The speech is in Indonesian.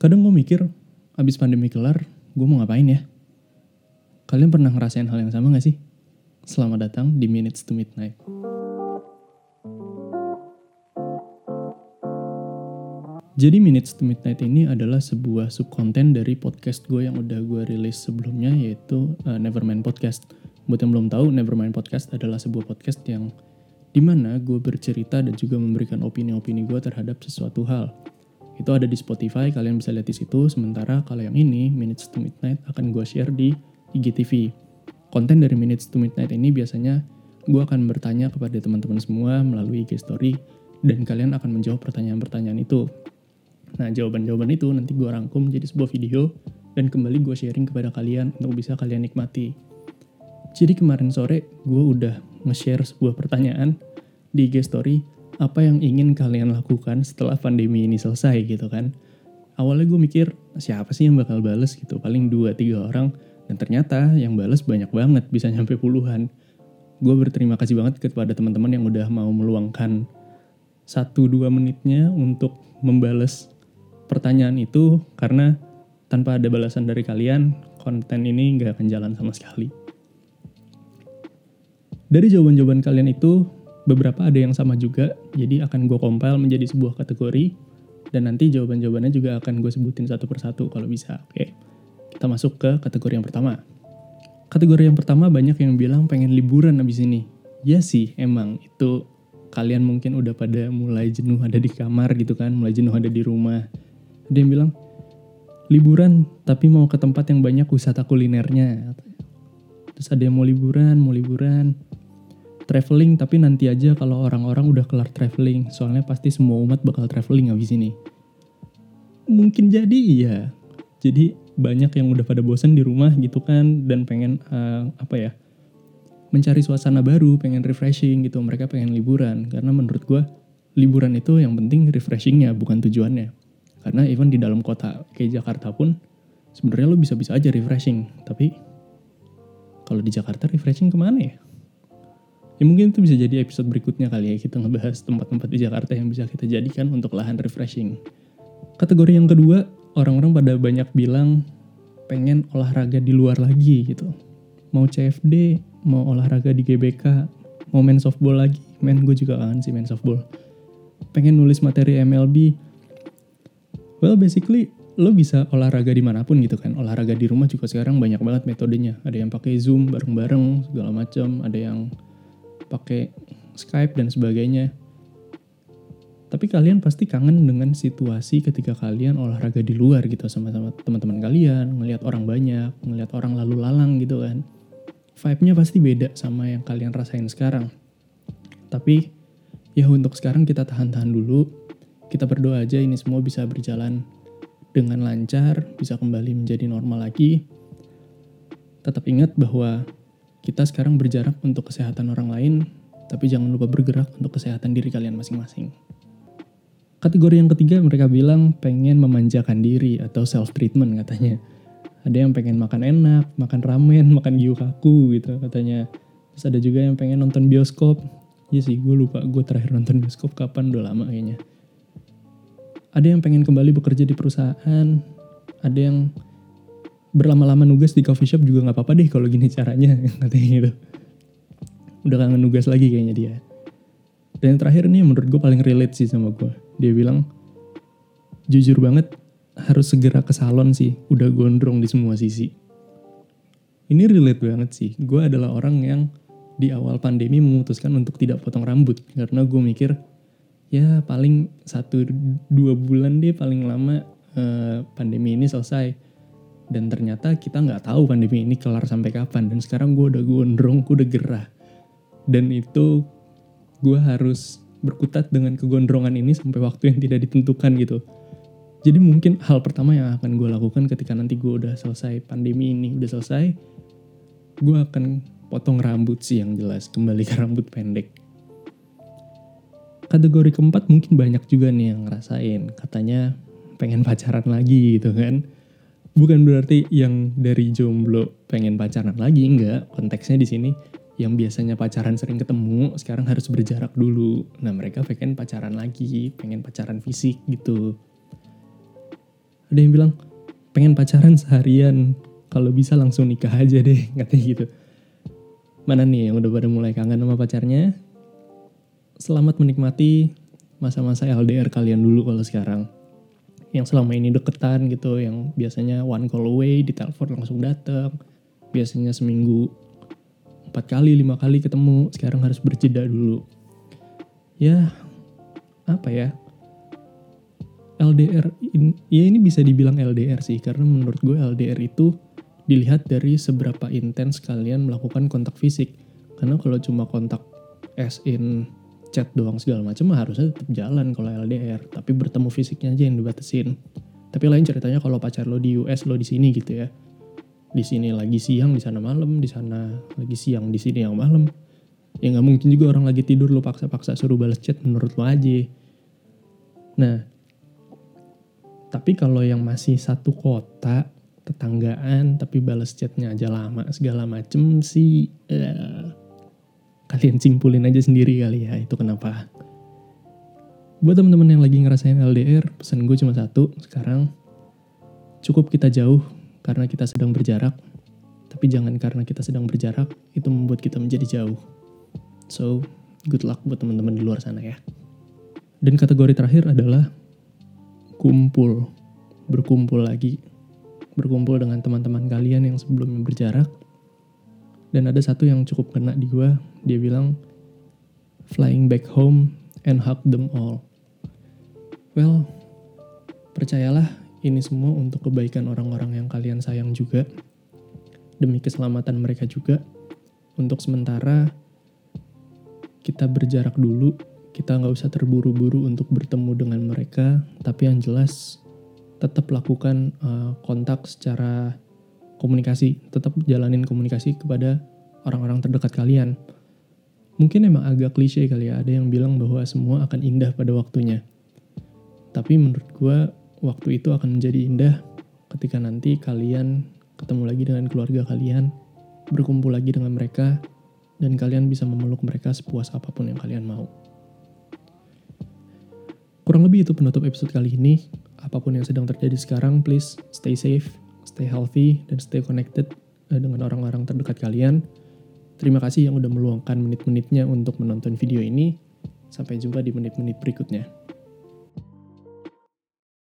Kadang gue mikir, abis pandemi kelar, gue mau ngapain ya? Kalian pernah ngerasain hal yang sama gak sih? Selamat datang di Minutes to Midnight. Jadi Minutes to Midnight ini adalah sebuah subkonten dari podcast gue yang udah gue rilis sebelumnya yaitu uh, Nevermind Podcast. Buat yang belum tahu, Nevermind Podcast adalah sebuah podcast yang di mana gue bercerita dan juga memberikan opini-opini gue terhadap sesuatu hal. Itu ada di Spotify, kalian bisa lihat di situ. Sementara kalau yang ini, Minutes to Midnight, akan gue share di IGTV. Konten dari Minutes to Midnight ini biasanya gue akan bertanya kepada teman-teman semua melalui IG Story dan kalian akan menjawab pertanyaan-pertanyaan itu. Nah, jawaban-jawaban itu nanti gue rangkum jadi sebuah video dan kembali gue sharing kepada kalian untuk bisa kalian nikmati. Jadi kemarin sore gue udah nge-share sebuah pertanyaan di IG story apa yang ingin kalian lakukan setelah pandemi ini selesai gitu kan. Awalnya gue mikir siapa sih yang bakal bales gitu, paling 2-3 orang. Dan ternyata yang bales banyak banget, bisa nyampe puluhan. Gue berterima kasih banget kepada teman-teman yang udah mau meluangkan 1-2 menitnya untuk membales pertanyaan itu karena tanpa ada balasan dari kalian, konten ini nggak akan jalan sama sekali. Dari jawaban-jawaban kalian itu, beberapa ada yang sama juga, jadi akan gue compile menjadi sebuah kategori, dan nanti jawaban-jawabannya juga akan gue sebutin satu persatu kalau bisa. Oke, kita masuk ke kategori yang pertama. Kategori yang pertama banyak yang bilang pengen liburan abis ini. Ya sih, emang itu kalian mungkin udah pada mulai jenuh ada di kamar gitu kan, mulai jenuh ada di rumah ada yang bilang liburan tapi mau ke tempat yang banyak wisata kulinernya terus ada yang mau liburan mau liburan traveling tapi nanti aja kalau orang-orang udah kelar traveling. Soalnya pasti semua umat bakal traveling habis ini. Mungkin jadi iya. Jadi banyak yang udah pada bosan di rumah gitu kan dan pengen uh, apa ya mencari suasana baru pengen refreshing gitu. Mereka pengen liburan karena menurut gue liburan itu yang penting refreshingnya bukan tujuannya. Karena even di dalam kota kayak Jakarta pun sebenarnya lo bisa-bisa aja refreshing. Tapi kalau di Jakarta refreshing ke mana ya? Ya mungkin itu bisa jadi episode berikutnya kali ya kita ngebahas tempat-tempat di Jakarta yang bisa kita jadikan untuk lahan refreshing. Kategori yang kedua, orang-orang pada banyak bilang pengen olahraga di luar lagi gitu. Mau CFD, mau olahraga di GBK, mau main softball lagi. Main gue juga kangen sih main softball. Pengen nulis materi MLB, Well basically lo bisa olahraga di mana pun gitu kan. Olahraga di rumah juga sekarang banyak banget metodenya. Ada yang pakai Zoom bareng-bareng segala macam, ada yang pakai Skype dan sebagainya. Tapi kalian pasti kangen dengan situasi ketika kalian olahraga di luar gitu sama-sama teman-teman kalian, ngelihat orang banyak, ngelihat orang lalu lalang gitu kan. Vibe-nya pasti beda sama yang kalian rasain sekarang. Tapi ya untuk sekarang kita tahan-tahan dulu, kita berdoa aja ini semua bisa berjalan dengan lancar, bisa kembali menjadi normal lagi. Tetap ingat bahwa kita sekarang berjarak untuk kesehatan orang lain, tapi jangan lupa bergerak untuk kesehatan diri kalian masing-masing. Kategori yang ketiga mereka bilang pengen memanjakan diri atau self treatment katanya. Ada yang pengen makan enak, makan ramen, makan gyukaku gitu katanya. Terus ada juga yang pengen nonton bioskop. Iya sih, gue lupa gue terakhir nonton bioskop kapan, udah lama kayaknya ada yang pengen kembali bekerja di perusahaan, ada yang berlama-lama nugas di coffee shop juga nggak apa-apa deh kalau gini caranya katanya gitu. Udah kangen nugas lagi kayaknya dia. Dan yang terakhir nih menurut gue paling relate sih sama gue. Dia bilang, jujur banget harus segera ke salon sih, udah gondrong di semua sisi. Ini relate banget sih. Gue adalah orang yang di awal pandemi memutuskan untuk tidak potong rambut karena gue mikir ya paling satu dua bulan deh paling lama uh, pandemi ini selesai dan ternyata kita nggak tahu pandemi ini kelar sampai kapan. Dan sekarang gue udah gondrong gue udah gerah. Dan itu gue harus berkutat dengan kegondrongan ini sampai waktu yang tidak ditentukan gitu. Jadi mungkin hal pertama yang akan gue lakukan ketika nanti gue udah selesai pandemi ini udah selesai gue akan potong rambut sih yang jelas kembali ke rambut pendek. Kategori keempat mungkin banyak juga nih yang ngerasain. Katanya pengen pacaran lagi gitu kan bukan berarti yang dari jomblo pengen pacaran lagi enggak. Konteksnya di sini yang biasanya pacaran sering ketemu sekarang harus berjarak dulu. Nah mereka pengen pacaran lagi pengen pacaran fisik gitu. Ada yang bilang pengen pacaran seharian. Kalau bisa langsung nikah aja deh katanya gitu. Mana nih yang udah pada mulai kangen sama pacarnya? Selamat menikmati masa-masa LDR kalian dulu kalau sekarang yang selama ini deketan gitu yang biasanya one call away di telepon langsung datang biasanya seminggu empat kali lima kali ketemu sekarang harus berjeda dulu. Ya apa ya? LDR in, ya ini bisa dibilang LDR sih karena menurut gue LDR itu dilihat dari seberapa intens kalian melakukan kontak fisik. Karena kalau cuma kontak as in chat doang segala macam harusnya tetap jalan kalau LDR tapi bertemu fisiknya aja yang dibatasin. Tapi lain ceritanya kalau pacar lo di US lo di sini gitu ya. Di sini lagi siang di sana malam di sana lagi siang di sini yang malam. Ya nggak mungkin juga orang lagi tidur lo paksa-paksa suruh balas chat menurut lo aja. Nah tapi kalau yang masih satu kota tetanggaan tapi balas chatnya aja lama segala macem sih uh, kalian simpulin aja sendiri kali ya itu kenapa buat teman-teman yang lagi ngerasain LDR pesan gue cuma satu sekarang cukup kita jauh karena kita sedang berjarak, tapi jangan karena kita sedang berjarak itu membuat kita menjadi jauh. So, good luck buat teman-teman di luar sana ya. Dan kategori terakhir adalah kumpul, berkumpul lagi, berkumpul dengan teman-teman kalian yang sebelumnya berjarak. Dan ada satu yang cukup kena di gue, dia bilang, flying back home and hug them all. Well, percayalah ini semua untuk kebaikan orang-orang yang kalian sayang juga, demi keselamatan mereka juga. Untuk sementara, kita berjarak dulu, kita nggak usah terburu-buru untuk bertemu dengan mereka, tapi yang jelas tetap lakukan uh, kontak secara komunikasi, tetap jalanin komunikasi kepada orang-orang terdekat kalian. Mungkin emang agak klise kali ya, ada yang bilang bahwa semua akan indah pada waktunya. Tapi menurut gue waktu itu akan menjadi indah ketika nanti kalian ketemu lagi dengan keluarga kalian, berkumpul lagi dengan mereka, dan kalian bisa memeluk mereka sepuas apa pun yang kalian mau. Kurang lebih itu penutup episode kali ini. Apa pun yang sedang terjadi sekarang, please stay safe, stay healthy, dan stay connected eh, dengan orang-orang terdekat kalian. Terima kasih yang udah meluangkan menit-menitnya untuk menonton video ini. Sampai jumpa di menit-menit berikutnya.